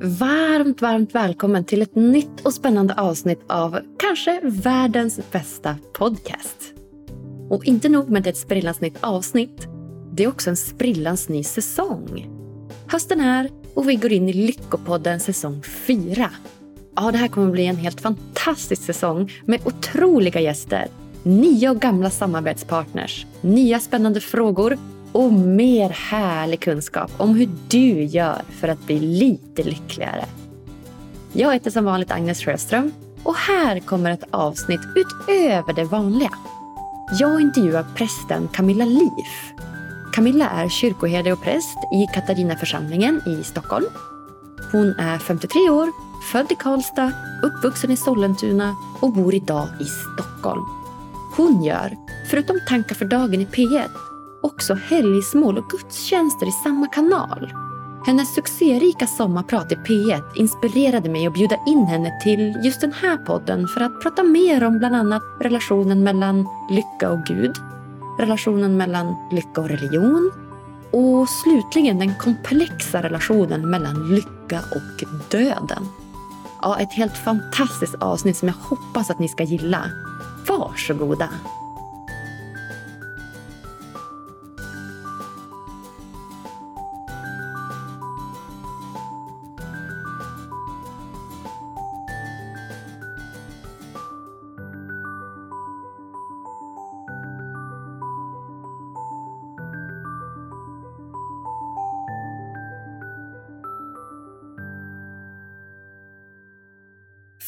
Varmt, varmt välkommen till ett nytt och spännande avsnitt av kanske världens bästa podcast. Och inte nog med ett sprillans nytt avsnitt, det är också en sprillans ny säsong. Hösten är och vi går in i Lyckopodden säsong 4. Ja, det här kommer bli en helt fantastisk säsong med otroliga gäster, nya och gamla samarbetspartners, nya spännande frågor och mer härlig kunskap om hur du gör för att bli lite lyckligare. Jag heter som vanligt Agnes Sjöström och här kommer ett avsnitt utöver det vanliga. Jag intervjuar prästen Camilla Liv. Camilla är kyrkoherde och präst i Katarinaförsamlingen i Stockholm. Hon är 53 år, född i Karlstad, uppvuxen i Sollentuna och bor idag i Stockholm. Hon gör, förutom tankar för dagen i P1, också helgsmål och gudstjänster i samma kanal. Hennes succérika sommarprat i P1 inspirerade mig att bjuda in henne till just den här podden för att prata mer om bland annat relationen mellan lycka och Gud, relationen mellan lycka och religion och slutligen den komplexa relationen mellan lycka och döden. Ja, ett helt fantastiskt avsnitt som jag hoppas att ni ska gilla. Varsågoda!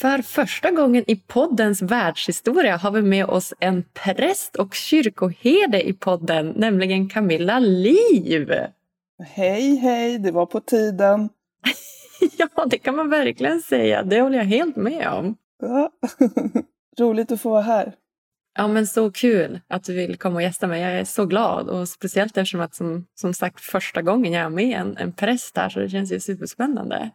För första gången i poddens världshistoria har vi med oss en präst och kyrkoherde i podden, nämligen Camilla Liv. Hej, hej, det var på tiden. ja, det kan man verkligen säga. Det håller jag helt med om. Ja. Roligt att få vara här. Ja, men så kul att du vill komma och gästa mig. Jag är så glad och speciellt eftersom att som, som sagt första gången jag är med en, en präst här så det känns ju superspännande.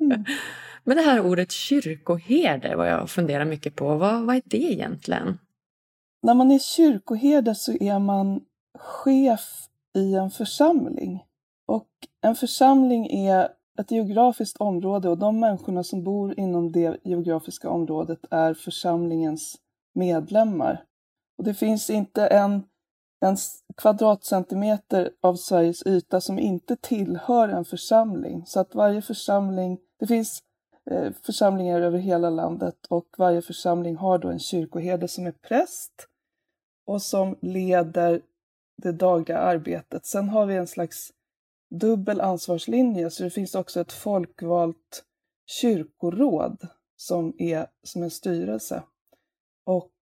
Mm. Men det här ordet kyrkoherde var jag funderar mycket på. Vad, vad är det egentligen? När man är kyrkoherde så är man chef i en församling. Och en församling är ett geografiskt område och de människorna som bor inom det geografiska området är församlingens medlemmar. Och det finns inte en, en kvadratcentimeter av Sveriges yta som inte tillhör en församling. Så att varje församling, det finns Eh, församlingar över hela landet och varje församling har då en kyrkoherde som är präst och som leder det dagliga arbetet. Sen har vi en slags dubbel ansvarslinje så det finns också ett folkvalt kyrkoråd som är som en styrelse. Och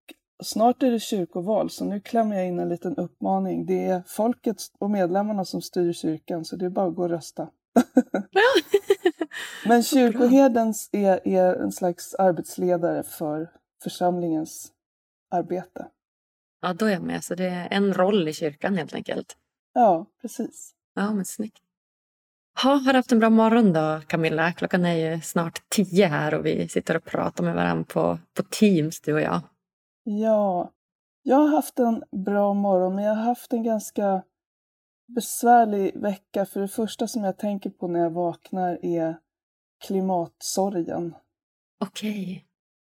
snart är det kyrkoval så nu klämmer jag in en liten uppmaning. Det är folket och medlemmarna som styr kyrkan så det är bara att gå och rösta. Men kyrkoherden är, är en slags arbetsledare för församlingens arbete. Ja, då är jag med. Så det är en roll i kyrkan helt enkelt. Ja, precis. Ja, men snyggt. Ha, har du haft en bra morgon då, Camilla? Klockan är ju snart tio här och vi sitter och pratar med varandra på, på Teams, du och jag. Ja, jag har haft en bra morgon, men jag har haft en ganska besvärlig vecka. För det första som jag tänker på när jag vaknar är klimatsorgen. Okej. Okay.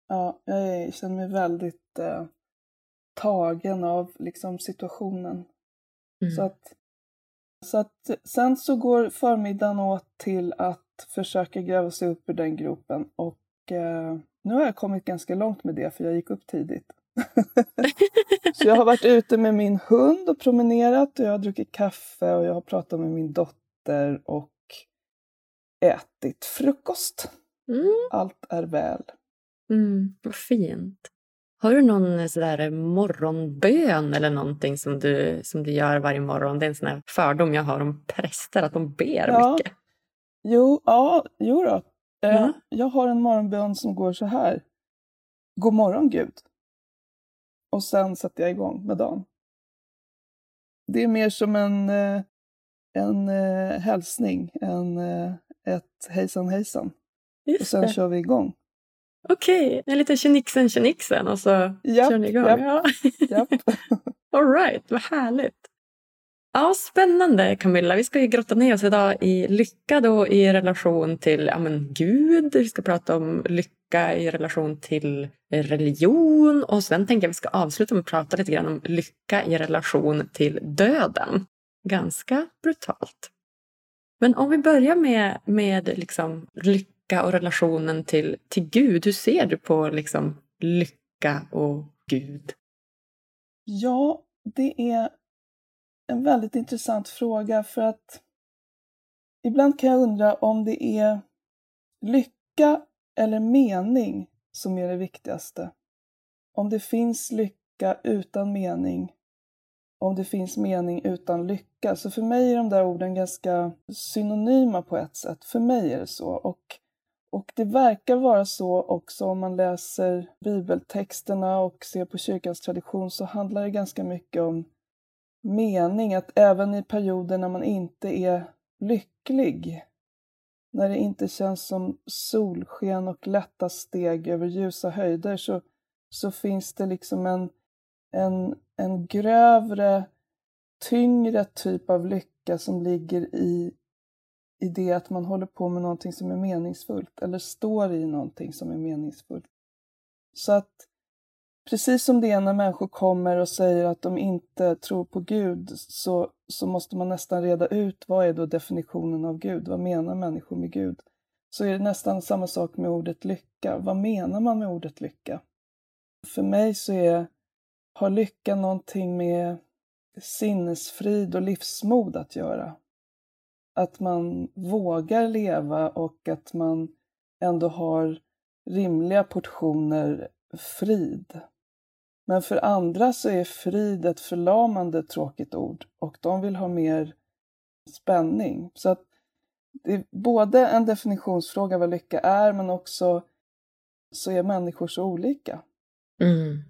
Ja, jag känner mig väldigt eh, tagen av liksom, situationen. Mm. Så, att, så att sen så går förmiddagen åt till att försöka gräva sig upp ur den gropen och eh, nu har jag kommit ganska långt med det för jag gick upp tidigt. så jag har varit ute med min hund och promenerat och jag har druckit kaffe och jag har pratat med min dotter och ätit frukost. Mm. Allt är väl. Mm, vad fint. Har du någon sådär morgonbön eller någonting som du, som du gör varje morgon? Det är en sån fördom jag har om präster, att de ber ja. mycket. Jo, ja, jo då. Mm. Jag har en morgonbön som går så här. God morgon Gud. Och sen sätter jag igång med dagen. Det är mer som en, eh, en uh, hälsning, en, ett hejsan hejsan. Just och sen det. kör vi igång. Okej, okay. en liten tjenixen tjenixen och så japp, kör ni igång. Japp, ja. japp. All right, vad härligt. Ja, spännande Camilla. Vi ska ju grotta ner oss idag i lycka då i relation till ja, men, Gud. Vi ska prata om lycka i relation till religion och sen tänker jag vi ska avsluta med att prata lite grann om lycka i relation till döden. Ganska brutalt. Men om vi börjar med, med liksom lycka och relationen till, till Gud. Hur ser du på liksom lycka och Gud? Ja, det är en väldigt intressant fråga för att ibland kan jag undra om det är lycka eller mening som är det viktigaste. Om det finns lycka utan mening, om det finns mening utan lycka. Så för mig är de där orden ganska synonyma på ett sätt. För mig är det så. Och, och det verkar vara så också om man läser bibeltexterna och ser på kyrkans tradition så handlar det ganska mycket om mening att även i perioder när man inte är lycklig, när det inte känns som solsken och lätta steg över ljusa höjder så, så finns det liksom en, en, en grövre, tyngre typ av lycka som ligger i, i det att man håller på med någonting som är meningsfullt eller står i någonting som är meningsfullt. Så att Precis som det är när människor kommer och säger att de inte tror på Gud så, så måste man nästan reda ut vad är då definitionen av Gud? Vad menar människor med Gud? Så är det nästan samma sak med ordet lycka. Vad menar man med ordet lycka? För mig så är, har lycka någonting med sinnesfrid och livsmod att göra. Att man vågar leva och att man ändå har rimliga portioner frid. Men för andra så är frid ett förlamande tråkigt ord och de vill ha mer spänning. Så att det är både en definitionsfråga vad lycka är men också så är människor så olika. Mm.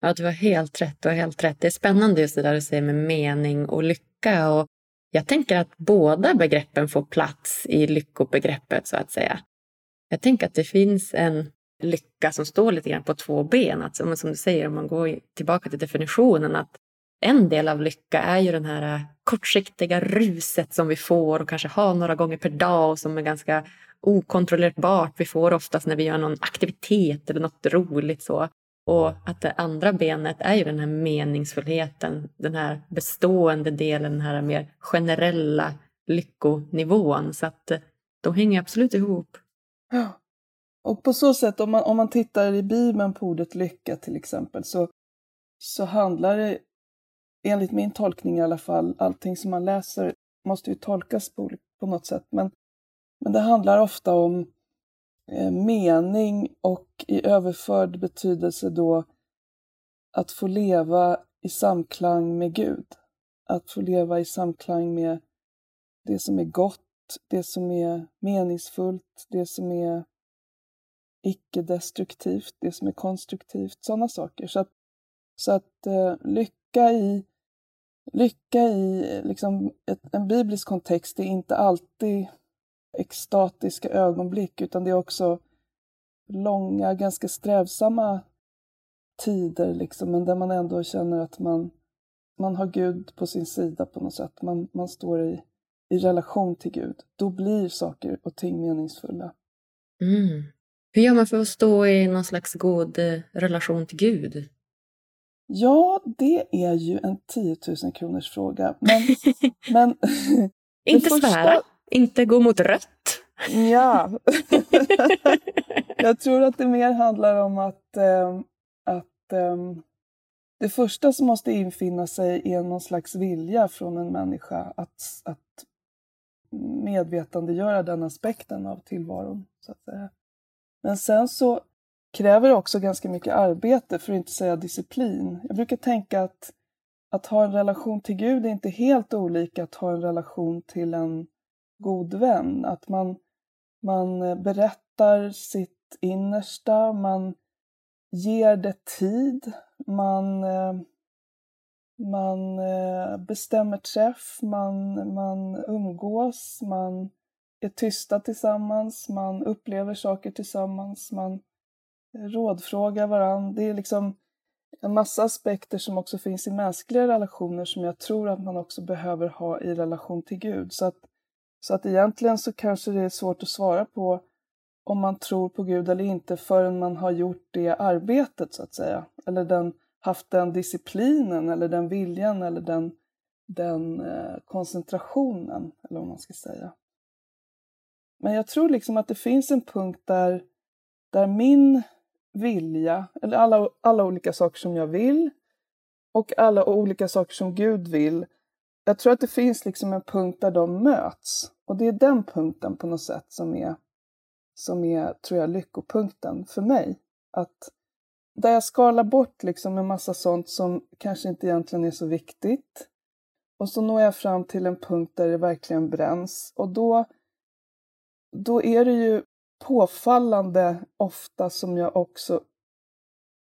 Ja, du har helt rätt. Du har helt rätt. Det är spännande just det där du säger med mening och lycka. Och jag tänker att båda begreppen får plats i lyckobegreppet så att säga. Jag tänker att det finns en lycka som står lite grann på två ben. Att, som du säger, om man går tillbaka till definitionen, att en del av lycka är ju den här eh, kortsiktiga ruset som vi får och kanske har några gånger per dag och som är ganska okontrollerbart. Vi får oftast när vi gör någon aktivitet eller något roligt så. Och att det andra benet är ju den här meningsfullheten, den här bestående delen, den här mer generella lyckonivån. Så att eh, de hänger absolut ihop. Ja. Och på så sätt, om man, om man tittar i Bibeln på ordet lycka till exempel, så, så handlar det, enligt min tolkning i alla fall, allting som man läser måste ju tolkas på, på något sätt, men, men det handlar ofta om eh, mening och i överförd betydelse då att få leva i samklang med Gud. Att få leva i samklang med det som är gott, det som är meningsfullt, det som är icke-destruktivt, det som är konstruktivt, sådana saker. Så att, så att eh, lycka i, lycka i eh, liksom ett, en biblisk kontext är inte alltid extatiska ögonblick utan det är också långa, ganska strävsamma tider liksom, men där man ändå känner att man, man har Gud på sin sida på något sätt. Man, man står i, i relation till Gud. Då blir saker och ting meningsfulla. Mm. Hur gör man för att stå i någon slags god eh, relation till Gud? Ja, det är ju en 10 000 kronors fråga. Men, men inte första... svära, inte gå mot rött. Ja. Jag tror att det mer handlar om att, äh, att äh, det första som måste infinna sig är någon slags vilja från en människa att, att medvetandegöra den aspekten av tillvaron. Så att säga. Men sen så kräver det också ganska mycket arbete, för att inte säga disciplin. Jag brukar tänka att att ha en relation till Gud är inte helt olika att ha en relation till en god vän. Att man, man berättar sitt innersta, man ger det tid, man, man eh, bestämmer träff, man, man umgås, man är tysta tillsammans, man upplever saker tillsammans, man rådfrågar varandra. Det är liksom en massa aspekter som också finns i mänskliga relationer som jag tror att man också behöver ha i relation till Gud. Så att, så att egentligen så kanske det är svårt att svara på om man tror på Gud eller inte förrän man har gjort det arbetet så att säga. Eller den, haft den disciplinen eller den viljan eller den, den eh, koncentrationen, eller vad man ska säga. Men jag tror liksom att det finns en punkt där, där min vilja, eller alla, alla olika saker som jag vill och alla olika saker som Gud vill. Jag tror att det finns liksom en punkt där de möts. Och det är den punkten på något sätt som är, som är tror jag, lyckopunkten för mig. Att där jag skalar bort liksom en massa sånt som kanske inte egentligen är så viktigt. Och så når jag fram till en punkt där det verkligen bränns. Och då, då är det ju påfallande ofta som jag också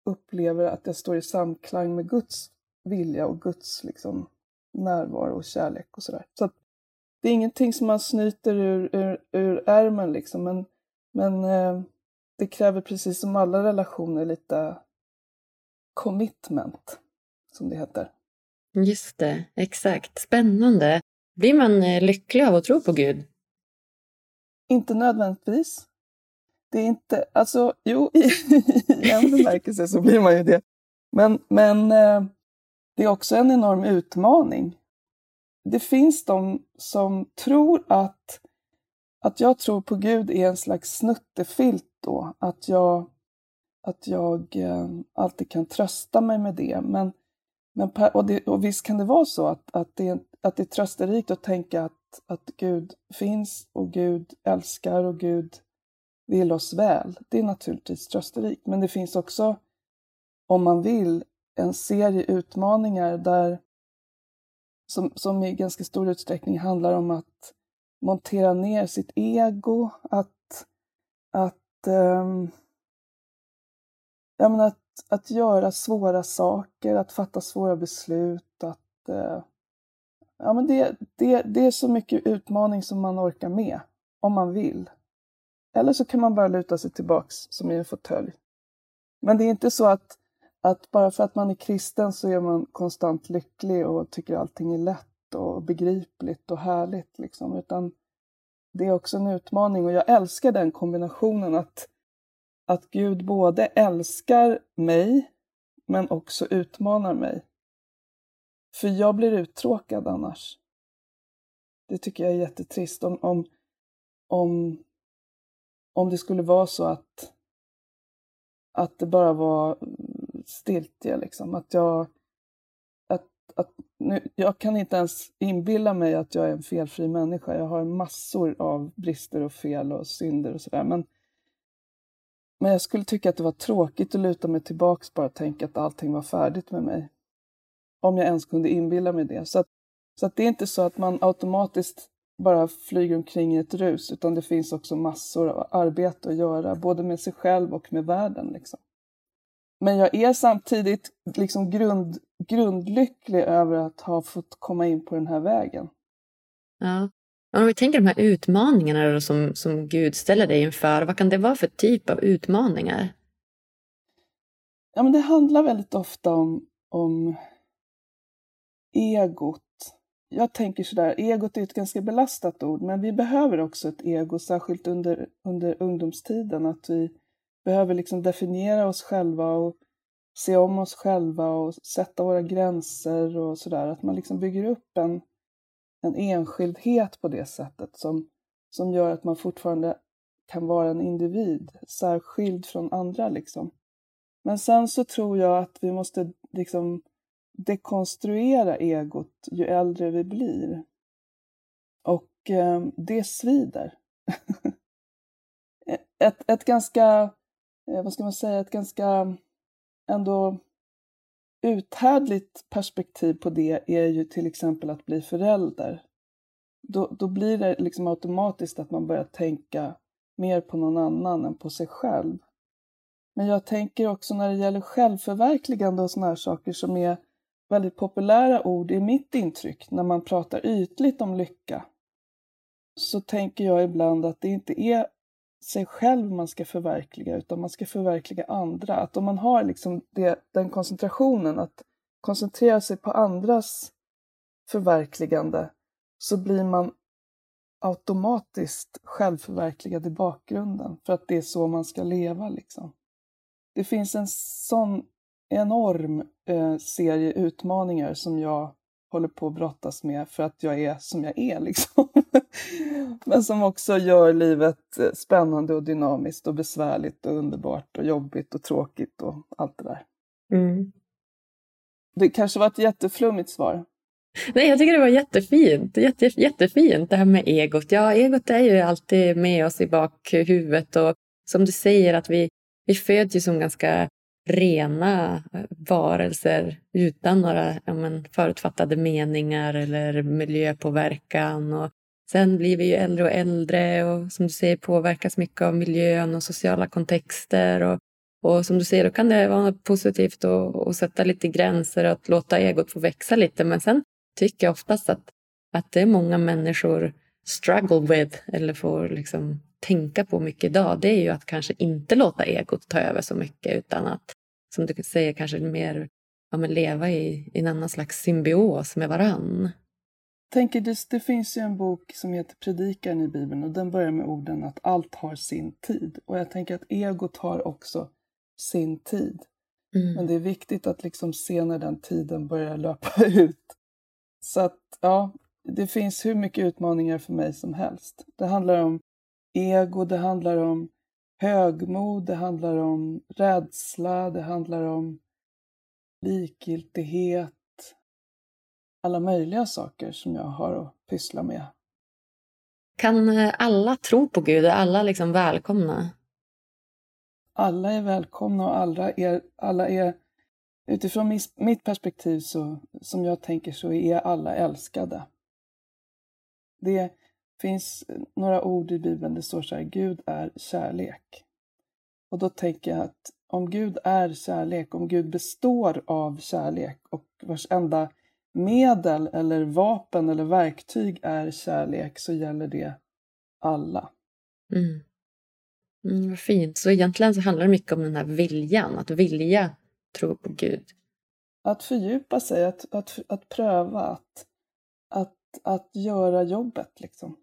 upplever att jag står i samklang med Guds vilja och Guds liksom, närvaro och kärlek och sådär. Så det är ingenting som man snyter ur, ur, ur ärmen liksom, men, men eh, det kräver precis som alla relationer lite commitment, som det heter. Just det, exakt. Spännande. Blir man eh, lycklig av att tro på Gud? Inte nödvändigtvis det är inte, alltså jo, i, i en bemärkelse så blir man ju det. Men, men eh, det är också en enorm utmaning. Det finns de som tror att, att jag tror på Gud är en slags snuttefilt då, att jag, att jag eh, alltid kan trösta mig med det. Men, men och, det, och visst kan det vara så att, att, det, att det är trösterikt att tänka att, att Gud finns och Gud älskar och Gud vill oss väl. Det är naturligtvis trösterikt, men det finns också, om man vill, en serie utmaningar där som, som i ganska stor utsträckning handlar om att montera ner sitt ego, att, att, um, ja, men att, att göra svåra saker, att fatta svåra beslut, att Eh, ja, men det, det, det är så mycket utmaning som man orkar med, om man vill. Eller så kan man bara luta sig tillbaks som i en fåtölj. Men det är inte så att, att bara för att man är kristen så är man konstant lycklig och tycker allting är lätt och begripligt och härligt. Liksom. Utan det är också en utmaning och jag älskar den kombinationen att, att Gud både älskar mig men också utmanar mig. För jag blir uttråkad annars. Det tycker jag är jättetrist om, om, om om det skulle vara så att, att det bara var stiltje, liksom. Att jag, att, att, nu, jag kan inte ens inbilla mig att jag är en felfri människa. Jag har massor av brister och fel och synder och sådär. Men, men jag skulle tycka att det var tråkigt att luta mig tillbaks bara och tänka att allting var färdigt med mig. Om jag ens kunde inbilla mig det. Så, att, så att det är inte så att man automatiskt bara flyger omkring i ett rus, utan det finns också massor av arbete att göra, både med sig själv och med världen. Liksom. Men jag är samtidigt liksom grund, grundlycklig över att ha fått komma in på den här vägen. Ja. Om vi tänker de här utmaningarna som, som Gud ställer dig inför, vad kan det vara för typ av utmaningar? Ja, men det handlar väldigt ofta om, om egot jag tänker sådär, egot är ett ganska belastat ord, men vi behöver också ett ego, särskilt under, under ungdomstiden, att vi behöver liksom definiera oss själva och se om oss själva och sätta våra gränser och sådär. Att man liksom bygger upp en, en enskildhet på det sättet som, som gör att man fortfarande kan vara en individ, särskild från andra liksom. Men sen så tror jag att vi måste liksom dekonstruera egot ju äldre vi blir. Och eh, det svider. ett, ett ganska, eh, vad ska man säga, ett ganska ändå uthärdligt perspektiv på det är ju till exempel att bli förälder. Då, då blir det liksom automatiskt att man börjar tänka mer på någon annan än på sig själv. Men jag tänker också när det gäller självförverkligande och sådana här saker som är väldigt populära ord i mitt intryck när man pratar ytligt om lycka så tänker jag ibland att det inte är sig själv man ska förverkliga utan man ska förverkliga andra. Att om man har liksom det, den koncentrationen, att koncentrera sig på andras förverkligande så blir man automatiskt självförverkligad i bakgrunden för att det är så man ska leva. Liksom. Det finns en sån enorm eh, serie utmaningar som jag håller på att brottas med för att jag är som jag är. Liksom. Men som också gör livet eh, spännande och dynamiskt och besvärligt och underbart och jobbigt och tråkigt och allt det där. Mm. Det kanske var ett jätteflummigt svar. Nej, jag tycker det var jättefint. Jätte, jättefint det här med egot. Ja, egot är ju alltid med oss i bakhuvudet och som du säger att vi, vi föds ju som ganska rena eh, varelser utan några ja, men, förutfattade meningar eller miljöpåverkan. Och sen blir vi ju äldre och äldre och som du säger påverkas mycket av miljön och sociala kontexter. Och, och som du säger, då kan det vara positivt att, sätta lite gränser och att låta egot få växa lite. Men sen tycker jag oftast att, att det är många människor struggle with eller får liksom tänka på mycket idag, det är ju att kanske inte låta egot ta över så mycket utan att, som du säger, kanske mer ja, men leva i, i en annan slags symbios med varann. Tänker det, det finns ju en bok som heter Predikaren i Bibeln och den börjar med orden att allt har sin tid. Och jag tänker att egot har också sin tid. Mm. Men det är viktigt att liksom se när den tiden börjar löpa ut. Så att, ja, det finns hur mycket utmaningar för mig som helst. Det handlar om ego, det handlar om högmod, det handlar om rädsla, det handlar om likgiltighet. Alla möjliga saker som jag har att pyssla med. Kan eh, alla tro på Gud? Är alla liksom välkomna? Alla är välkomna och alla är, alla är utifrån mitt perspektiv så, som jag tänker så är alla älskade. Det finns några ord i Bibeln, det står så här, Gud är kärlek. Och då tänker jag att om Gud är kärlek, om Gud består av kärlek och vars enda medel eller vapen eller verktyg är kärlek så gäller det alla. Mm. Mm, vad fint. Så egentligen så handlar det mycket om den här viljan, att vilja tro på Gud. Att fördjupa sig, att, att, att pröva, att, att, att göra jobbet liksom.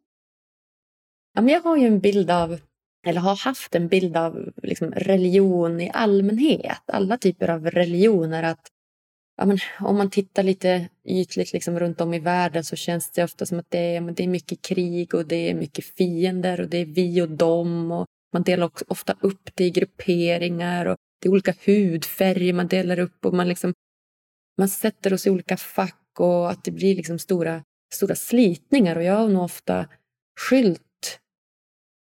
Ja, men jag har ju en bild av, eller har haft en bild av liksom, religion i allmänhet. Alla typer av religioner. att ja, men, Om man tittar lite ytligt liksom, runt om i världen så känns det ofta som att det är, men det är mycket krig och det är mycket fiender och det är vi och dem. Och man delar också ofta upp det i grupperingar och det är olika hudfärger man delar upp och man, liksom, man sätter oss i olika fack och att det blir liksom stora, stora slitningar. Och jag har nog ofta skylt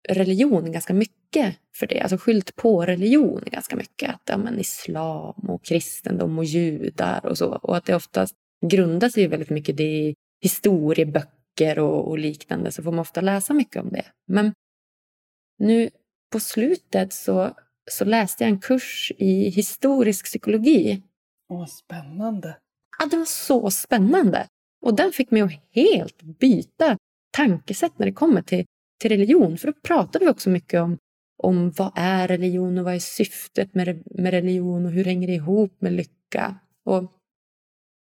religion ganska mycket för det. Alltså skylt på religion ganska mycket. Att ja, men islam och kristendom och judar och så. Och att det oftast grundar sig väldigt mycket det i historieböcker och, och liknande. Så får man ofta läsa mycket om det. Men nu på slutet så, så läste jag en kurs i historisk psykologi. Åh, spännande! Ja, det var så spännande. Och den fick mig att helt byta tankesätt när det kommer till till religion. För då pratar vi också mycket om, om vad är religion och vad är syftet med, med religion och hur hänger det ihop med lycka. Och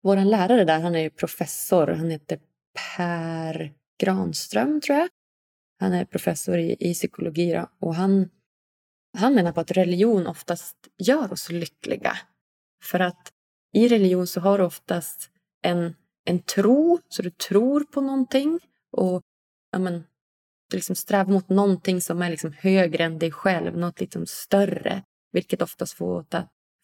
vår lärare där, han är professor. Han heter Per Granström, tror jag. Han är professor i, i psykologi då, och han, han menar på att religion oftast gör oss lyckliga. För att i religion så har du oftast en, en tro, så du tror på någonting. Och ja, men, liksom strävar mot någonting som är liksom högre än dig själv, något liksom större. Vilket oftast får,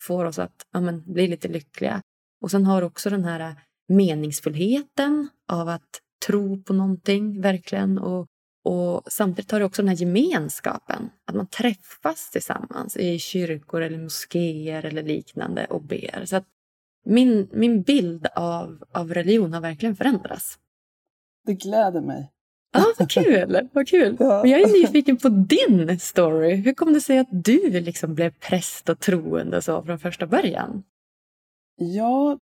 får oss att ja, men, bli lite lyckliga. Och sen har du också den här eh, meningsfullheten av att tro på någonting, verkligen. Och, och samtidigt har du också den här gemenskapen, att man träffas tillsammans i kyrkor eller moskéer eller liknande och ber. Så att min, min bild av, av religion har verkligen förändrats. Det gläder mig. Ja, ah, vad kul! Vad kul. Ja. jag är nyfiken på din story. Hur kom det sig att du liksom blev präst och troende så från första början? Ja,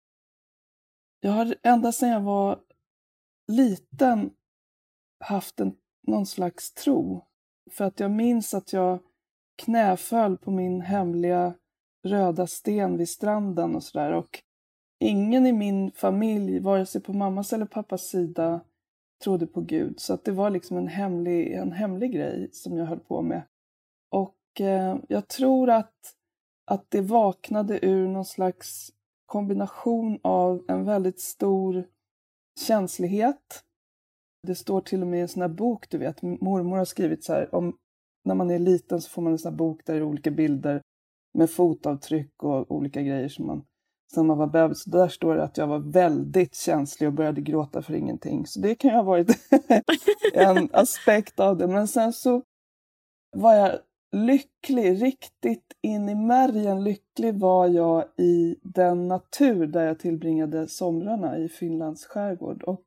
jag har ända sedan jag var liten haft en, någon slags tro. För att jag minns att jag knäföll på min hemliga röda sten vid stranden och sådär. Och ingen i min familj, vare sig på mammas eller pappas sida, trodde på Gud. Så att det var liksom en hemlig, en hemlig grej som jag höll på med. Och eh, jag tror att, att det vaknade ur någon slags kombination av en väldigt stor känslighet. Det står till och med i en sån här bok, du vet, mormor har skrivit så här, om när man är liten så får man en sån här bok där det är olika bilder med fotavtryck och olika grejer som man sen man var bebis. Där står det att jag var väldigt känslig och började gråta för ingenting. Så det kan ju ha varit en aspekt av det. Men sen så var jag lycklig, riktigt in i märgen lycklig var jag i den natur där jag tillbringade somrarna i Finlands skärgård. Och,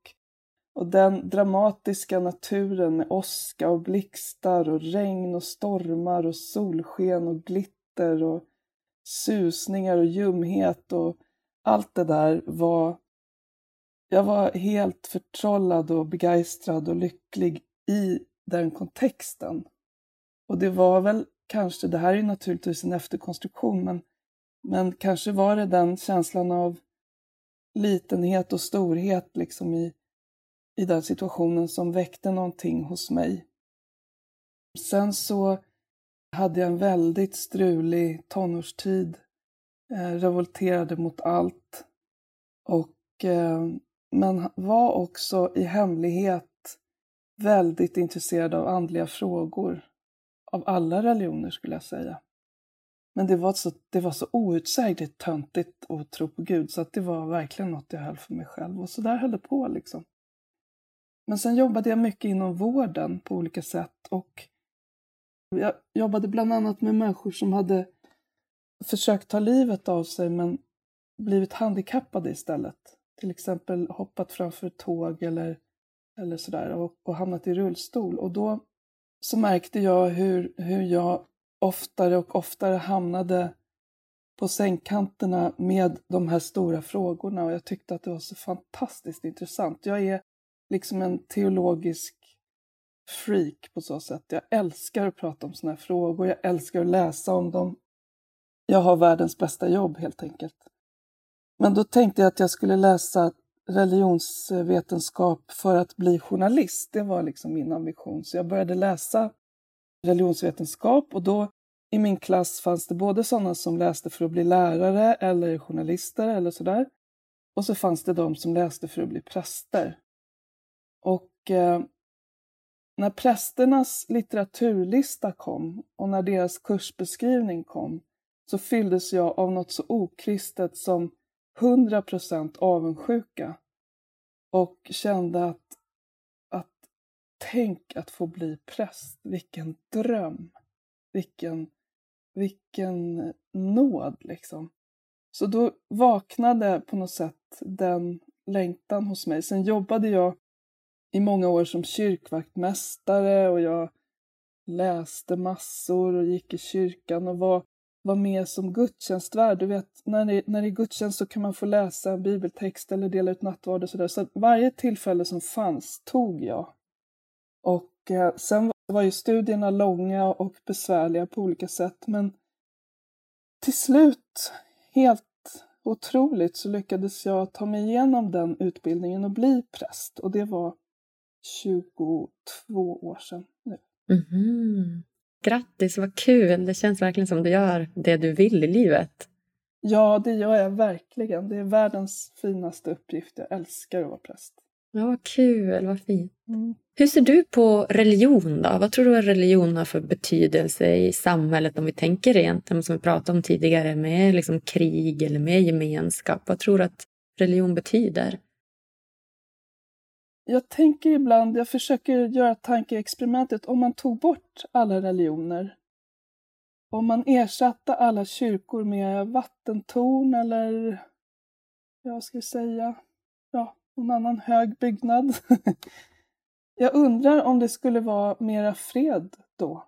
och den dramatiska naturen med åska och blixtar och regn och stormar och solsken och glitter och susningar och ljumhet och allt det där var... Jag var helt förtrollad och begeistrad och lycklig i den kontexten. Och det var väl kanske, det här är ju naturligtvis en efterkonstruktion, men, men kanske var det den känslan av litenhet och storhet liksom i, i den situationen som väckte någonting hos mig. Sen så hade jag en väldigt strulig tonårstid, eh, revolterade mot allt och eh, men var också i hemlighet väldigt intresserad av andliga frågor av alla religioner skulle jag säga. Men det var så, det var så outsägligt töntigt att tro på Gud så att det var verkligen något jag höll för mig själv. Och så där höll det på liksom. Men sen jobbade jag mycket inom vården på olika sätt och jag jobbade bland annat med människor som hade försökt ta livet av sig men blivit handikappade istället. Till exempel hoppat framför ett tåg eller, eller sådär och, och hamnat i rullstol. Och då så märkte jag hur, hur jag oftare och oftare hamnade på sängkanterna med de här stora frågorna och jag tyckte att det var så fantastiskt intressant. Jag är liksom en teologisk freak på så sätt. Jag älskar att prata om sådana här frågor, jag älskar att läsa om dem. Jag har världens bästa jobb helt enkelt. Men då tänkte jag att jag skulle läsa religionsvetenskap för att bli journalist. Det var liksom min ambition. Så jag började läsa religionsvetenskap och då i min klass fanns det både sådana som läste för att bli lärare eller journalister eller sådär. Och så fanns det de som läste för att bli präster. Och eh, när prästernas litteraturlista kom och när deras kursbeskrivning kom så fylldes jag av något så okristet som 100% avundsjuka och kände att, att tänk att få bli präst, vilken dröm, vilken, vilken nåd liksom. Så då vaknade på något sätt den längtan hos mig. Sen jobbade jag i många år som kyrkvaktmästare och jag läste massor och gick i kyrkan och var var med som gudstjänstvärd. Du vet, när det, när det är gudstjänst så kan man få läsa en bibeltext eller dela ut nattvard och sådär. Så varje tillfälle som fanns tog jag. Och eh, sen var ju studierna långa och besvärliga på olika sätt, men till slut, helt otroligt, så lyckades jag ta mig igenom den utbildningen och bli präst. Och det var 22 år sedan nu. Mm -hmm. Grattis, vad kul! Det känns verkligen som du gör det du vill i livet. Ja, det gör jag verkligen. Det är världens finaste uppgift. Jag älskar att vara präst. Ja, vad kul, vad fint. Mm. Hur ser du på religion då? Vad tror du att religion har för betydelse i samhället om vi tänker rent, som vi pratade om tidigare, med liksom krig eller med gemenskap? Vad tror du att religion betyder? Jag tänker ibland, jag försöker göra tankeexperimentet, om man tog bort alla religioner, om man ersatte alla kyrkor med vattentorn eller, jag ska säga, ja, någon annan hög byggnad. jag undrar om det skulle vara mera fred då.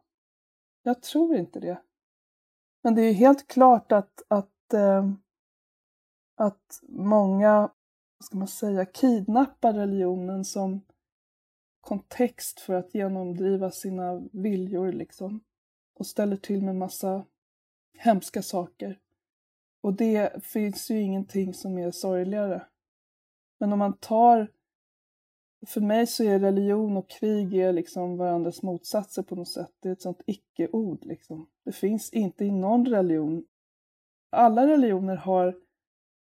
Jag tror inte det. Men det är helt klart att, att, eh, att många vad ska man säga, kidnappar religionen som, kontext för att genomdriva sina viljor liksom. Och ställer till med massa hemska saker. Och det finns ju ingenting som är sorgligare. Men om man tar för mig så är religion och krig är liksom varandras motsatser på något sätt. Det är ett sånt icke-ord liksom. Det finns inte i någon religion. Alla religioner har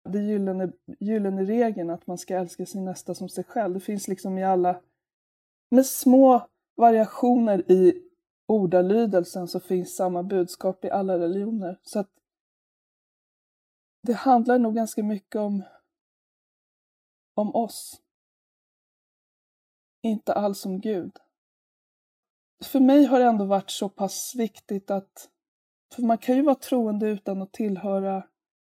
den gyllene, gyllene regeln att man ska älska sin nästa som sig själv. Det finns liksom i alla, med små variationer i ordalydelsen så finns samma budskap i alla religioner. Så att det handlar nog ganska mycket om, om oss inte alls om Gud. För mig har det ändå varit så pass viktigt att, för man kan ju vara troende utan att tillhöra,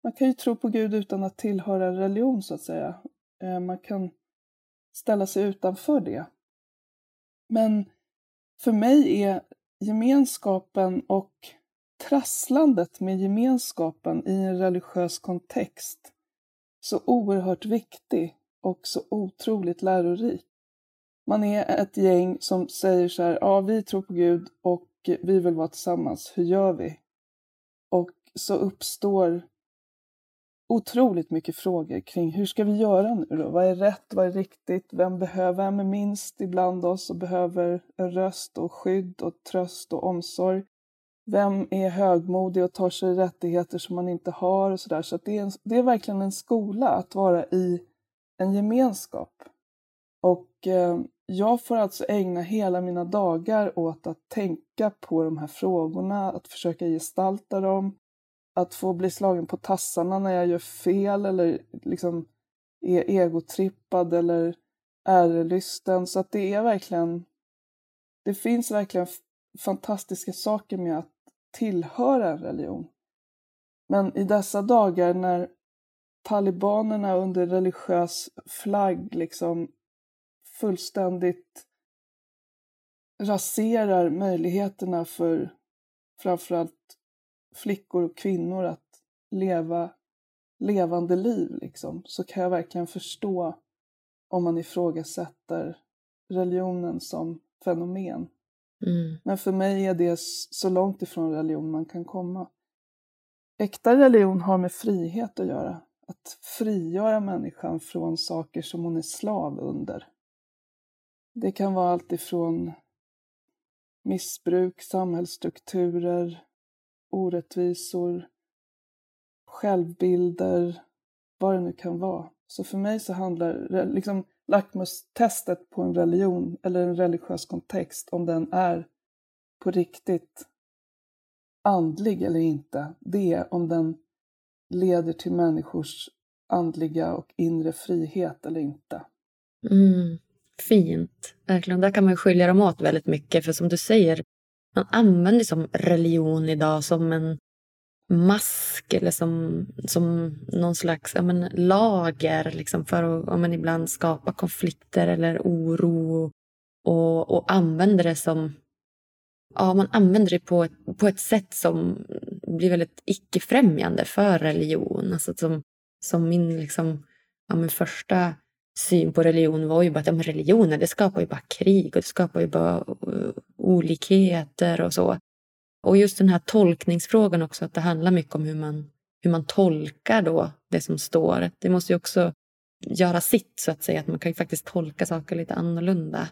man kan ju tro på Gud utan att tillhöra religion så att säga. Eh, man kan ställa sig utanför det. Men för mig är gemenskapen och trasslandet med gemenskapen i en religiös kontext så oerhört viktig och så otroligt lärorik. Man är ett gäng som säger så här, ja vi tror på Gud och vi vill vara tillsammans, hur gör vi? Och så uppstår otroligt mycket frågor kring hur ska vi göra nu då? Vad är rätt? Vad är riktigt? Vem behöver, vem är minst ibland oss och behöver en röst och skydd och tröst och omsorg? Vem är högmodig och tar sig rättigheter som man inte har och sådär. Så, så det, är det är verkligen en skola att vara i en gemenskap. Och eh, jag får alltså ägna hela mina dagar åt att tänka på de här frågorna, att försöka gestalta dem, att få bli slagen på tassarna när jag gör fel eller liksom är egotrippad eller ärelysten. Så att det är verkligen, det finns verkligen fantastiska saker med att tillhöra en religion. Men i dessa dagar när talibanerna under religiös flagg liksom fullständigt raserar möjligheterna för framförallt flickor och kvinnor att leva levande liv liksom, så kan jag verkligen förstå om man ifrågasätter religionen som fenomen. Mm. Men för mig är det så långt ifrån religion man kan komma. Äkta religion har med frihet att göra. Att frigöra människan från saker som hon är slav under. Det kan vara allt ifrån missbruk, samhällsstrukturer, orättvisor, självbilder, vad det nu kan vara. Så för mig så handlar liksom lackmustestet på en religion eller en religiös kontext, om den är på riktigt andlig eller inte, det är om den leder till människors andliga och inre frihet eller inte. Mm fint. Verkligen. Där kan man skilja dem åt väldigt mycket. För som du säger, man använder som religion idag som en mask eller som, som någon slags ja, men, lager liksom, för att ja, men, ibland skapa konflikter eller oro. Och, och använder det som... Ja, man använder det på ett, på ett sätt som blir väldigt icke-främjande för religion. Alltså som, som min liksom, ja, men, första syn på religion var ju bara att ja, religionen det skapar ju bara krig och det skapar ju bara uh, olikheter och så. Och just den här tolkningsfrågan också, att det handlar mycket om hur man, hur man tolkar då det som står. Det måste ju också göra sitt så att säga, att man kan ju faktiskt tolka saker lite annorlunda.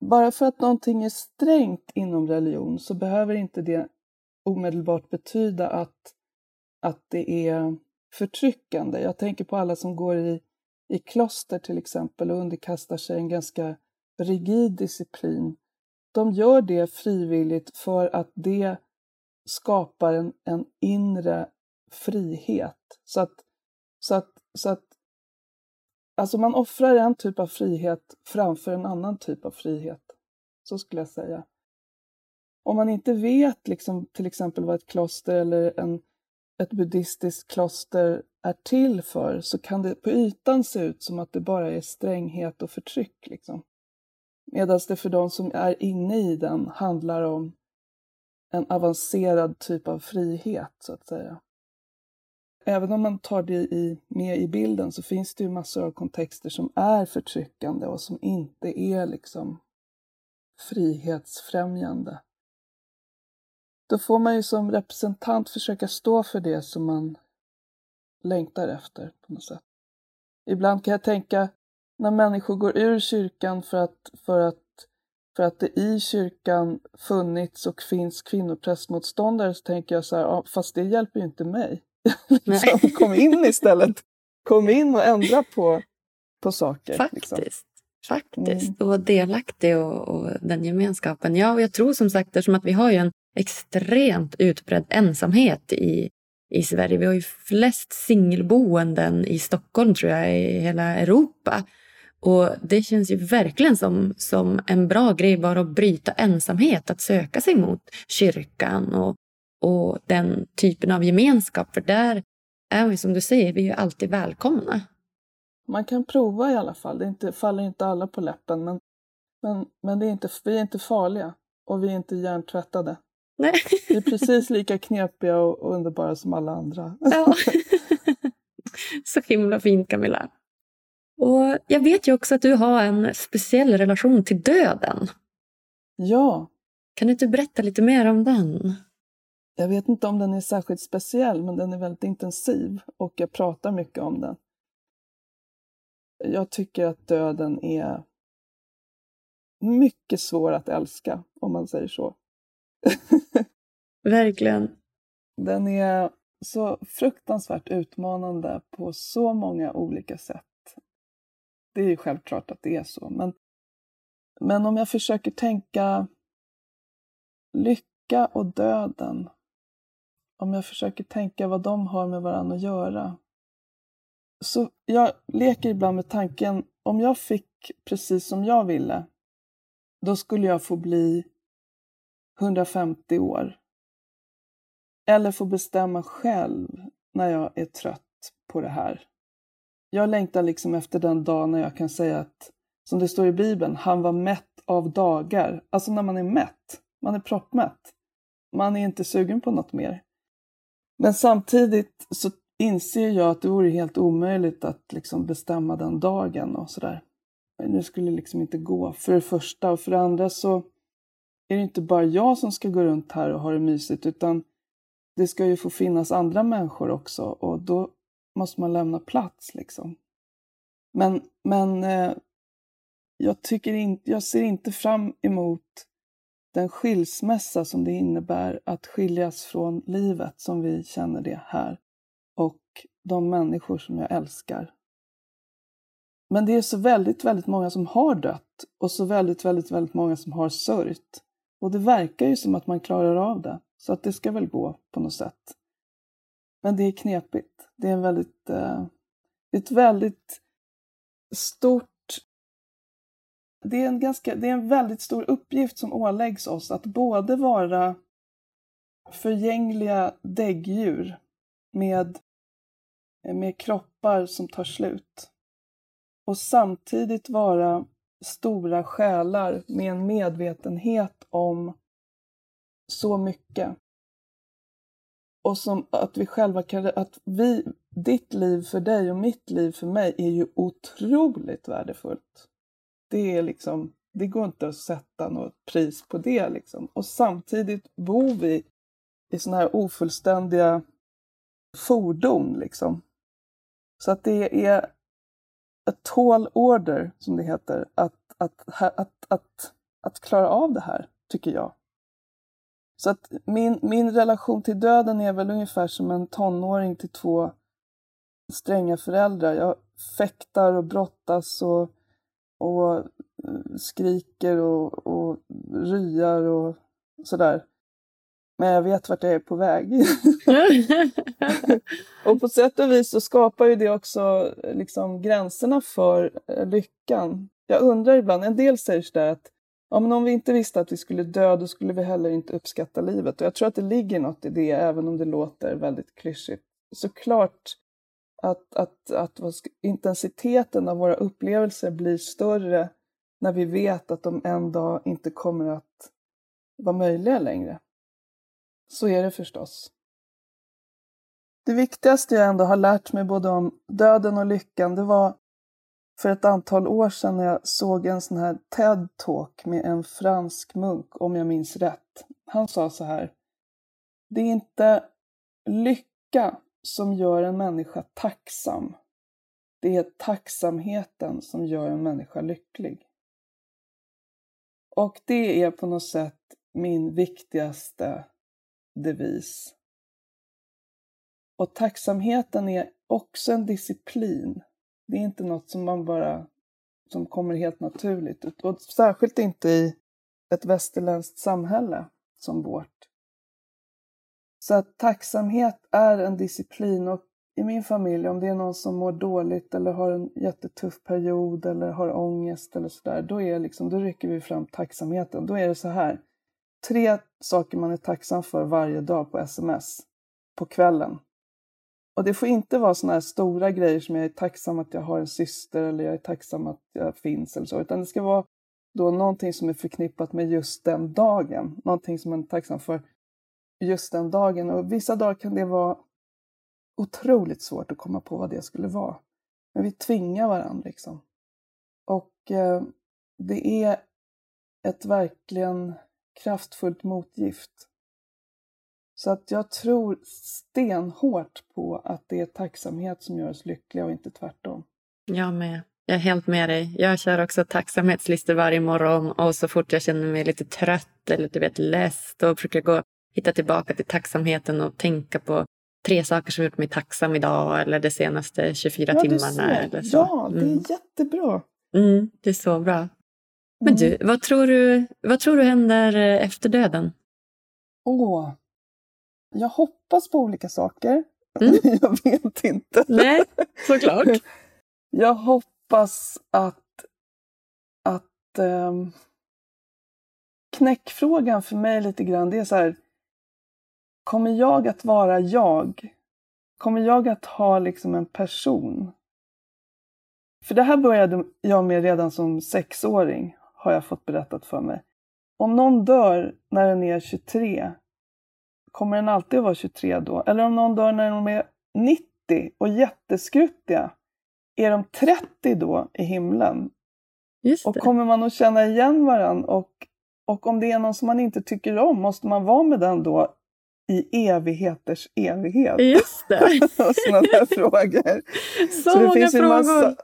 Bara för att någonting är strängt inom religion så behöver inte det omedelbart betyda att, att det är förtryckande. Jag tänker på alla som går i i kloster till exempel och underkastar sig en ganska rigid disciplin. De gör det frivilligt för att det skapar en, en inre frihet. Så att, så att, så att Alltså man offrar en typ av frihet framför en annan typ av frihet. Så skulle jag säga. Om man inte vet liksom, till exempel vad ett kloster eller en, ett buddhistiskt kloster är till för så kan det på ytan se ut som att det bara är stränghet och förtryck. Liksom. Medan det för de som är inne i den handlar om en avancerad typ av frihet, så att säga. även om man tar det i, med i bilden så finns det ju massor av kontexter som är förtryckande och som inte är liksom frihetsfrämjande. Då får man ju som representant försöka stå för det som man längtar efter på något sätt. Ibland kan jag tänka när människor går ur kyrkan för att, för att, för att det i kyrkan funnits och finns kvinnoprästmotståndare så tänker jag så här, ja, fast det hjälper ju inte mig. liksom, kom in istället. Kom in och ändra på, på saker. Faktiskt. Liksom. Faktiskt. Mm. Och delaktig och, och, den gemenskapen. Ja, och jag tror som sagt eftersom att vi har ju en extremt utbredd ensamhet i, i Sverige. Vi har ju flest singelboenden i Stockholm tror jag i hela Europa. Och det känns ju verkligen som, som en bra grej bara att bryta ensamhet, att söka sig mot kyrkan och, och den typen av gemenskap. För där är vi som du säger, vi är ju alltid välkomna. Man kan prova i alla fall. Det inte, faller inte alla på läppen. Men, men, men det är inte, vi är inte farliga och vi är inte hjärntvättade. Nej. Vi är precis lika knepiga och underbara som alla andra. Ja. Så himla fint Camilla. Och jag vet ju också att du har en speciell relation till döden. Ja. Kan du inte berätta lite mer om den? Jag vet inte om den är särskilt speciell, men den är väldigt intensiv och jag pratar mycket om den. Jag tycker att döden är mycket svår att älska, om man säger så. Verkligen. Den är så fruktansvärt utmanande på så många olika sätt. Det är ju självklart att det är så, men, men om jag försöker tänka lycka och döden, om jag försöker tänka vad de har med varandra att göra, så jag leker ibland med tanken, om jag fick precis som jag ville, då skulle jag få bli 150 år. Eller få bestämma själv när jag är trött på det här. Jag längtar liksom efter den dag när jag kan säga att, som det står i Bibeln, han var mätt av dagar. Alltså när man är mätt, man är proppmätt. Man är inte sugen på något mer. Men samtidigt så inser jag att det vore helt omöjligt att liksom bestämma den dagen och sådär. Det skulle liksom inte gå, för det första. Och för det andra så är det inte bara jag som ska gå runt här och ha det mysigt, utan det ska ju få finnas andra människor också och då måste man lämna plats liksom. Men, men eh, jag, tycker in, jag ser inte fram emot den skilsmässa som det innebär att skiljas från livet som vi känner det här och de människor som jag älskar. Men det är så väldigt, väldigt många som har dött och så väldigt, väldigt, väldigt många som har sörjt. Och det verkar ju som att man klarar av det, så att det ska väl gå på något sätt. Men det är knepigt. Det är en väldigt, eh, ett väldigt stort det är, en ganska, det är en väldigt stor uppgift som åläggs oss att både vara förgängliga däggdjur med, med kroppar som tar slut och samtidigt vara stora själar med en medvetenhet om så mycket. Och som att vi själva kan, att vi, ditt liv för dig och mitt liv för mig är ju otroligt värdefullt. Det är liksom, det går inte att sätta något pris på det liksom. Och samtidigt bor vi i sådana här ofullständiga fordon liksom. Så att det är a tall order, som det heter, att, att, att, att, att klara av det här, tycker jag. Så att min, min relation till döden är väl ungefär som en tonåring till två stränga föräldrar. Jag fäktar och brottas och, och eh, skriker och, och ryar och sådär. Men jag vet vart jag är på väg. och på sätt och vis så skapar ju det också liksom gränserna för eh, lyckan. Jag undrar ibland, en del säger sådär att men om vi inte visste att vi skulle dö då skulle vi heller inte uppskatta livet. Och jag tror att det ligger något i det, även om det låter väldigt klyschigt. Såklart att, att, att, att intensiteten av våra upplevelser blir större när vi vet att de en dag inte kommer att vara möjliga längre. Så är det förstås. det viktigaste jag ändå har lärt mig både om döden och lyckan, det var för ett antal år sedan när jag såg en sån här TED-talk med en fransk munk, om jag minns rätt. Han sa så här. Det är inte lycka som gör en människa tacksam. Det är tacksamheten som gör en människa lycklig. Och det är på något sätt min viktigaste devis. Och tacksamheten är också en disciplin. Det är inte något som man bara som kommer helt naturligt. Och särskilt inte i ett västerländskt samhälle som vårt. Så att tacksamhet är en disciplin och i min familj, om det är någon som mår dåligt eller har en jättetuff period eller har ångest eller sådär, då, är liksom, då rycker vi fram tacksamheten. Då är det så här, tre saker man är tacksam för varje dag på sms på kvällen. Och det får inte vara sådana här stora grejer som jag är tacksam att jag har en syster eller jag är tacksam att jag finns eller så, utan det ska vara då någonting som är förknippat med just den dagen. Någonting som man är tacksam för just den dagen. Och vissa dagar kan det vara otroligt svårt att komma på vad det skulle vara. Men vi tvingar varandra liksom. Och eh, det är ett verkligen kraftfullt motgift. Så att jag tror stenhårt på att det är tacksamhet som gör oss lyckliga och inte tvärtom. Jag med. Jag är helt med dig. Jag kör också tacksamhetslistor varje morgon och så fort jag känner mig lite trött eller du vet less då försöker jag gå hitta tillbaka till tacksamheten och tänka på tre saker som gjort mig tacksam idag eller de senaste 24 ja, timmarna. Eller så. Ja, det är mm. jättebra. Mm, det är så bra. Men du, mm. vad tror du, vad tror du händer efter döden? Åh, jag hoppas på olika saker. Mm. jag vet inte. Nej, såklart. jag hoppas att, att ähm, knäckfrågan för mig lite grann, det är så här, kommer jag att vara jag? Kommer jag att ha liksom en person? För det här började jag med redan som sexåring, har jag fått berättat för mig. Om någon dör när den är 23, kommer den alltid att vara 23 då? Eller om någon dör när de är 90 och jätteskruttiga, är de 30 då i himlen? Och kommer man att känna igen varandra? Och, och om det är någon som man inte tycker om, måste man vara med den då i evigheters evighet? Just det! Sådana där frågor. Så, Så det många finns frågor! Massa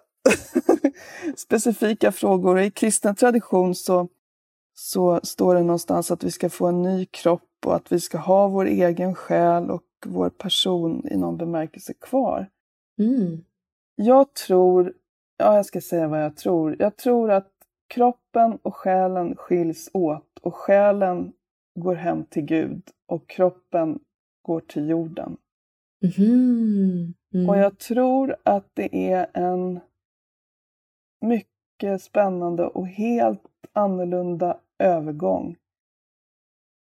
specifika frågor. I kristen tradition så, så står det någonstans att vi ska få en ny kropp och att vi ska ha vår egen själ och vår person i någon bemärkelse kvar. Mm. Jag tror, ja jag ska säga vad jag tror. Jag tror att kroppen och själen skiljs åt och själen går hem till Gud och kroppen går till jorden. Mm. Mm. Och jag tror att det är en mycket spännande och helt annorlunda övergång.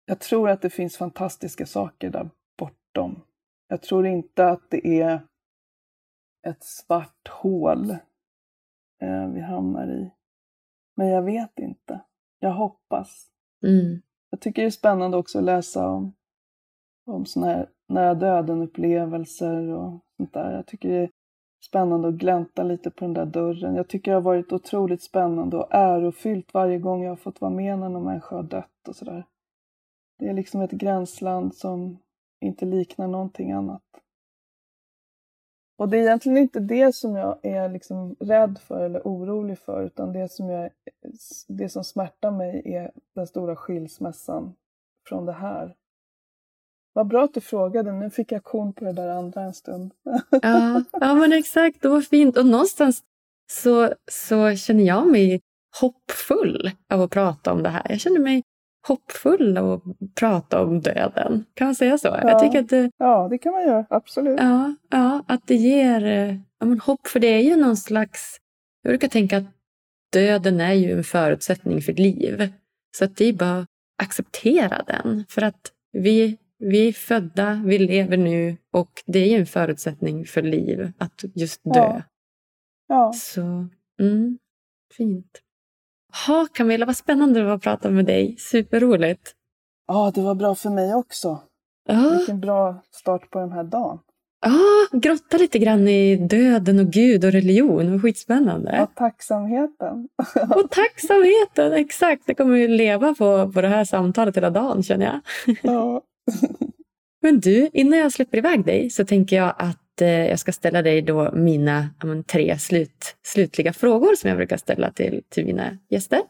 Jag tror att det finns fantastiska saker där bortom. Jag tror inte att det är ett svart hål eh, vi hamnar i. Men jag vet inte. Jag hoppas. Mm. Jag tycker det är spännande också att läsa om, om sådana här nära döden-upplevelser och sånt där. Jag tycker det är spännande att glänta lite på den där dörren. Jag tycker det har varit otroligt spännande och ärofyllt varje gång jag har fått vara med när någon människa har dött och sådär. Det är liksom ett gränsland som inte liknar någonting annat. Och det är egentligen inte det som jag är liksom rädd för eller orolig för utan det som, jag, det som smärtar mig är den stora skilsmässan från det här. Vad bra att du frågade, nu fick jag kon på det där andra en stund. ja, ja, men exakt, det var fint. Och någonstans så, så känner jag mig hoppfull av att prata om det här. Jag känner mig hoppfull att prata om döden. Kan man säga så? Ja, jag tycker att det, ja det kan man göra. Absolut. Ja, ja att det ger ja, men hopp. För det är ju någon slags... Jag brukar tänka att döden är ju en förutsättning för liv. Så att det är bara att acceptera den. För att vi vi är födda, vi lever nu och det är ju en förutsättning för liv att just dö. Ja. ja. Så, mm, fint. Ha, Camilla, vad spännande det var att prata med dig. Superroligt. Ja, det var bra för mig också. Ja. Vilken bra start på den här dagen. Ja, grotta lite grann i döden och Gud och religion. Skitspännande. Och tacksamheten. och tacksamheten, exakt. Det kommer ju leva på, på det här samtalet hela dagen känner jag. Ja. Men du, innan jag släpper iväg dig så tänker jag att jag ska ställa dig då mina men, tre slut, slutliga frågor som jag brukar ställa till, till mina gäster.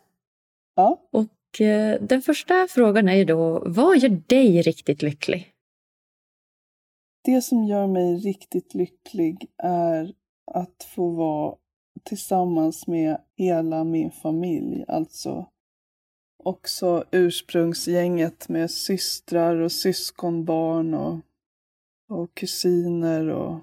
Ja. Och eh, den första frågan är ju då, vad gör dig riktigt lycklig? Det som gör mig riktigt lycklig är att få vara tillsammans med hela min familj, alltså också ursprungsgänget med systrar och syskonbarn och, och kusiner och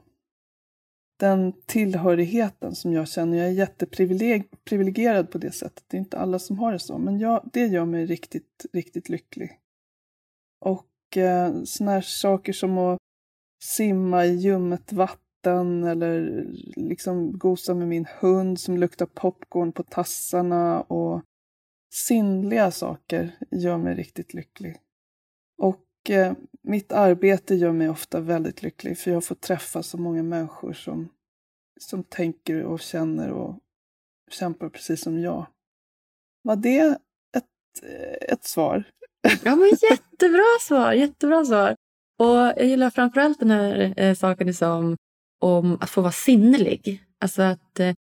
den tillhörigheten som jag känner. Jag är jätteprivilegierad på det sättet. Det är inte alla som har det så, men jag, det gör mig riktigt, riktigt lycklig. Och eh, såna här saker som att simma i ljummet vatten eller liksom gosa med min hund som luktar popcorn på tassarna och sinnliga saker gör mig riktigt lycklig. Och eh, mitt arbete gör mig ofta väldigt lycklig för jag får träffa så många människor som, som tänker och känner och kämpar precis som jag. Var det ett, eh, ett svar? Ja, men jättebra svar, jättebra svar. Och jag gillar framförallt den här eh, saken som om att få vara sinnlig. Alltså att eh,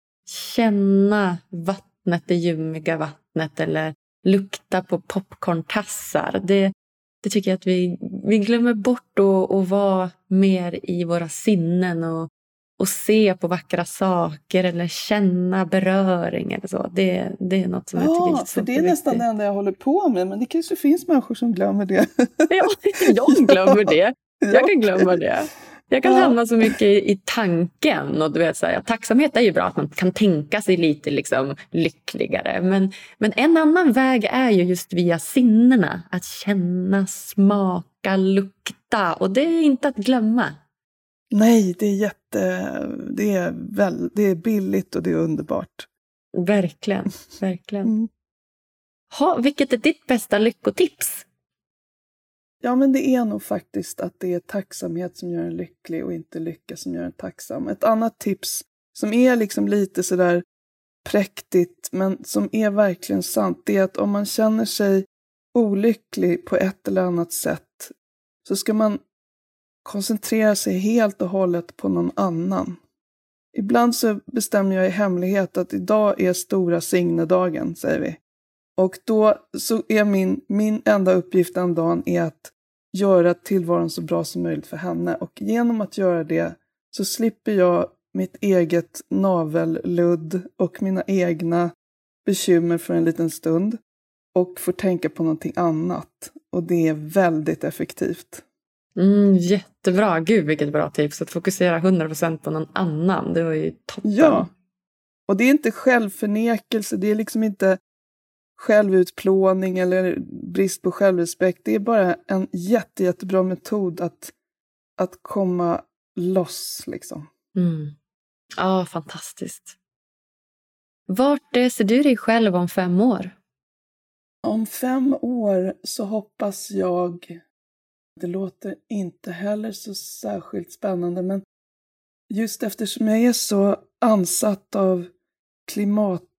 känna vattnet, det ljummiga vattnet eller lukta på popcorntassar. Det, det tycker jag att vi, vi glömmer bort att vara mer i våra sinnen och, och se på vackra saker eller känna beröring eller så. Det, det är något som ja, jag tycker är så för det är nästan det enda jag håller på med, men det kanske finns människor som glömmer det. ja, jag glömmer det. Jag kan glömma det. Jag kan ja. hamna så mycket i, i tanken. Och du vet, så här, tacksamhet är ju bra, att man kan tänka sig lite liksom, lyckligare. Men, men en annan väg är ju just via sinnena. Att känna, smaka, lukta. Och det är inte att glömma. Nej, det är jätte... Det är, väl, det är billigt och det är underbart. Verkligen, verkligen. Mm. Ha, vilket är ditt bästa lyckotips? Ja, men det är nog faktiskt att det är tacksamhet som gör en lycklig och inte lycka som gör en tacksam. Ett annat tips som är liksom lite sådär präktigt, men som är verkligen sant, det är att om man känner sig olycklig på ett eller annat sätt så ska man koncentrera sig helt och hållet på någon annan. Ibland så bestämmer jag i hemlighet att idag är stora signedagen, säger vi. Och då så är min, min enda uppgift den dagen är att göra tillvaron så bra som möjligt för henne. Och genom att göra det så slipper jag mitt eget navelludd och mina egna bekymmer för en liten stund och får tänka på någonting annat. Och det är väldigt effektivt. Mm, jättebra. Gud vilket bra tips. Att fokusera 100% på någon annan. Det var ju toppen. Ja. Och det är inte självförnekelse. Det är liksom inte självutplåning eller brist på självrespekt. Det är bara en jätte, jättebra metod att, att komma loss. Liksom. Mm. Ja, fantastiskt. Vart ser du dig själv om fem år? Om fem år så hoppas jag, det låter inte heller så särskilt spännande, men just eftersom jag är så ansatt av klimat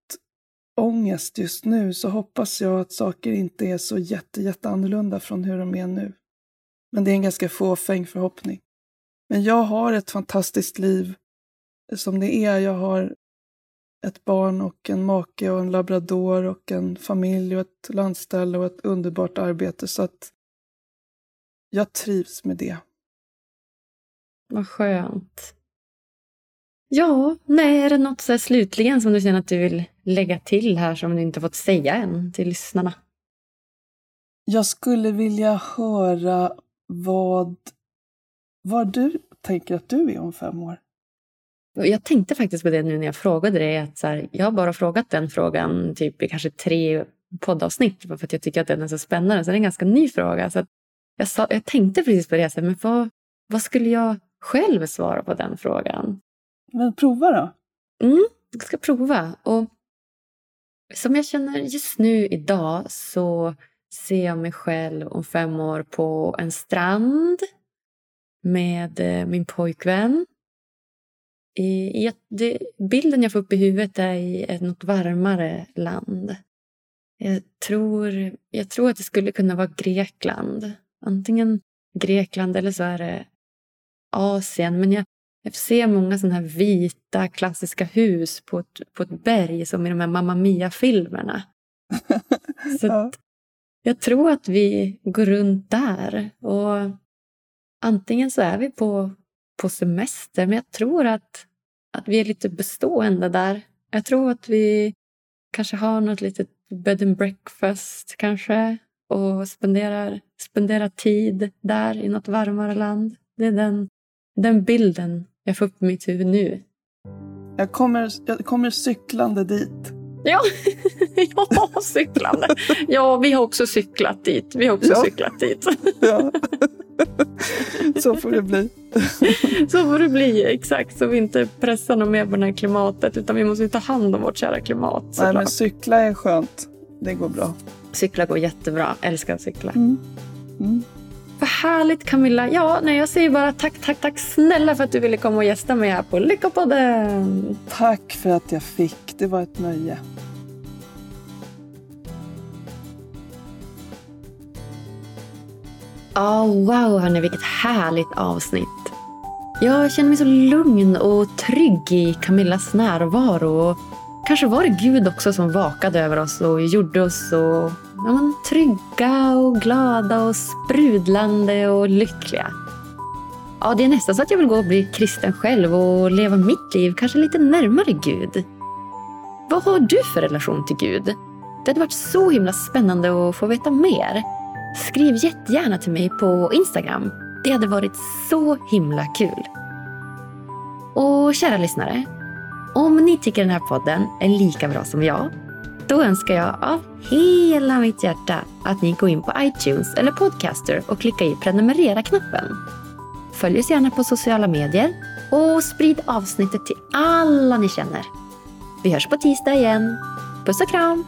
ångest just nu så hoppas jag att saker inte är så jätte, jätte annorlunda från hur de är nu. Men det är en ganska fåfäng förhoppning. Men jag har ett fantastiskt liv eh, som det är. Jag har ett barn och en make och en labrador och en familj och ett landställe och ett underbart arbete så att jag trivs med det. Vad skönt. Ja, nej, är det något så slutligen som du känner att du vill lägga till här som du inte fått säga än till lyssnarna? Jag skulle vilja höra vad, vad du tänker att du är om fem år. Jag tänkte faktiskt på det nu när jag frågade dig. Att så här, jag har bara frågat den frågan typ i kanske tre poddavsnitt för att jag tycker att den är så spännande. Så det är en ganska ny fråga. Så jag, sa, jag tänkte precis på det, så här, men vad, vad skulle jag själv svara på den frågan? Men prova då. Mm, jag ska prova. Och som jag känner just nu idag så ser jag mig själv om fem år på en strand med eh, min pojkvän. I, i, det, bilden jag får upp i huvudet är i ett något varmare land. Jag tror, jag tror att det skulle kunna vara Grekland. Antingen Grekland eller så är det Asien. Men jag, jag ser många sådana här vita klassiska hus på ett, på ett berg som i de här Mamma Mia-filmerna. Så ja. jag tror att vi går runt där. Och antingen så är vi på, på semester, men jag tror att, att vi är lite bestående där. Jag tror att vi kanske har något litet bed and breakfast kanske och spenderar, spenderar tid där i något varmare land. Det är den, den bilden jag får upp mitt huvud nu. Jag kommer, jag kommer cyklande dit. Ja, ja cyklande. Ja, vi har också cyklat dit. Vi har också ja. cyklat dit. Ja. Så får det bli. Så får det bli, exakt. Så vi inte pressar något mer på det här klimatet. Utan vi måste ta hand om vårt kära klimat. Nej, men cykla är skönt. Det går bra. Cykla går jättebra. Älskar att cykla. Mm. Mm. Vad härligt Camilla. Ja, nej, jag säger bara tack, tack, tack snälla för att du ville komma och gästa mig här på Lyckopodden. Tack för att jag fick. Det var ett nöje. Oh, wow, hörni, vilket härligt avsnitt. Jag känner mig så lugn och trygg i Camillas närvaro. Kanske var det Gud också som vakade över oss och gjorde oss så ja, men, trygga och glada och sprudlande och lyckliga. Ja, det är nästan så att jag vill gå och bli kristen själv och leva mitt liv kanske lite närmare Gud. Vad har du för relation till Gud? Det hade varit så himla spännande att få veta mer. Skriv jättegärna till mig på Instagram. Det hade varit så himla kul. Och kära lyssnare, om ni tycker den här podden är lika bra som jag, då önskar jag av hela mitt hjärta att ni går in på iTunes eller Podcaster och klickar i prenumerera-knappen. Följ oss gärna på sociala medier och sprid avsnittet till alla ni känner. Vi hörs på tisdag igen. Puss och kram!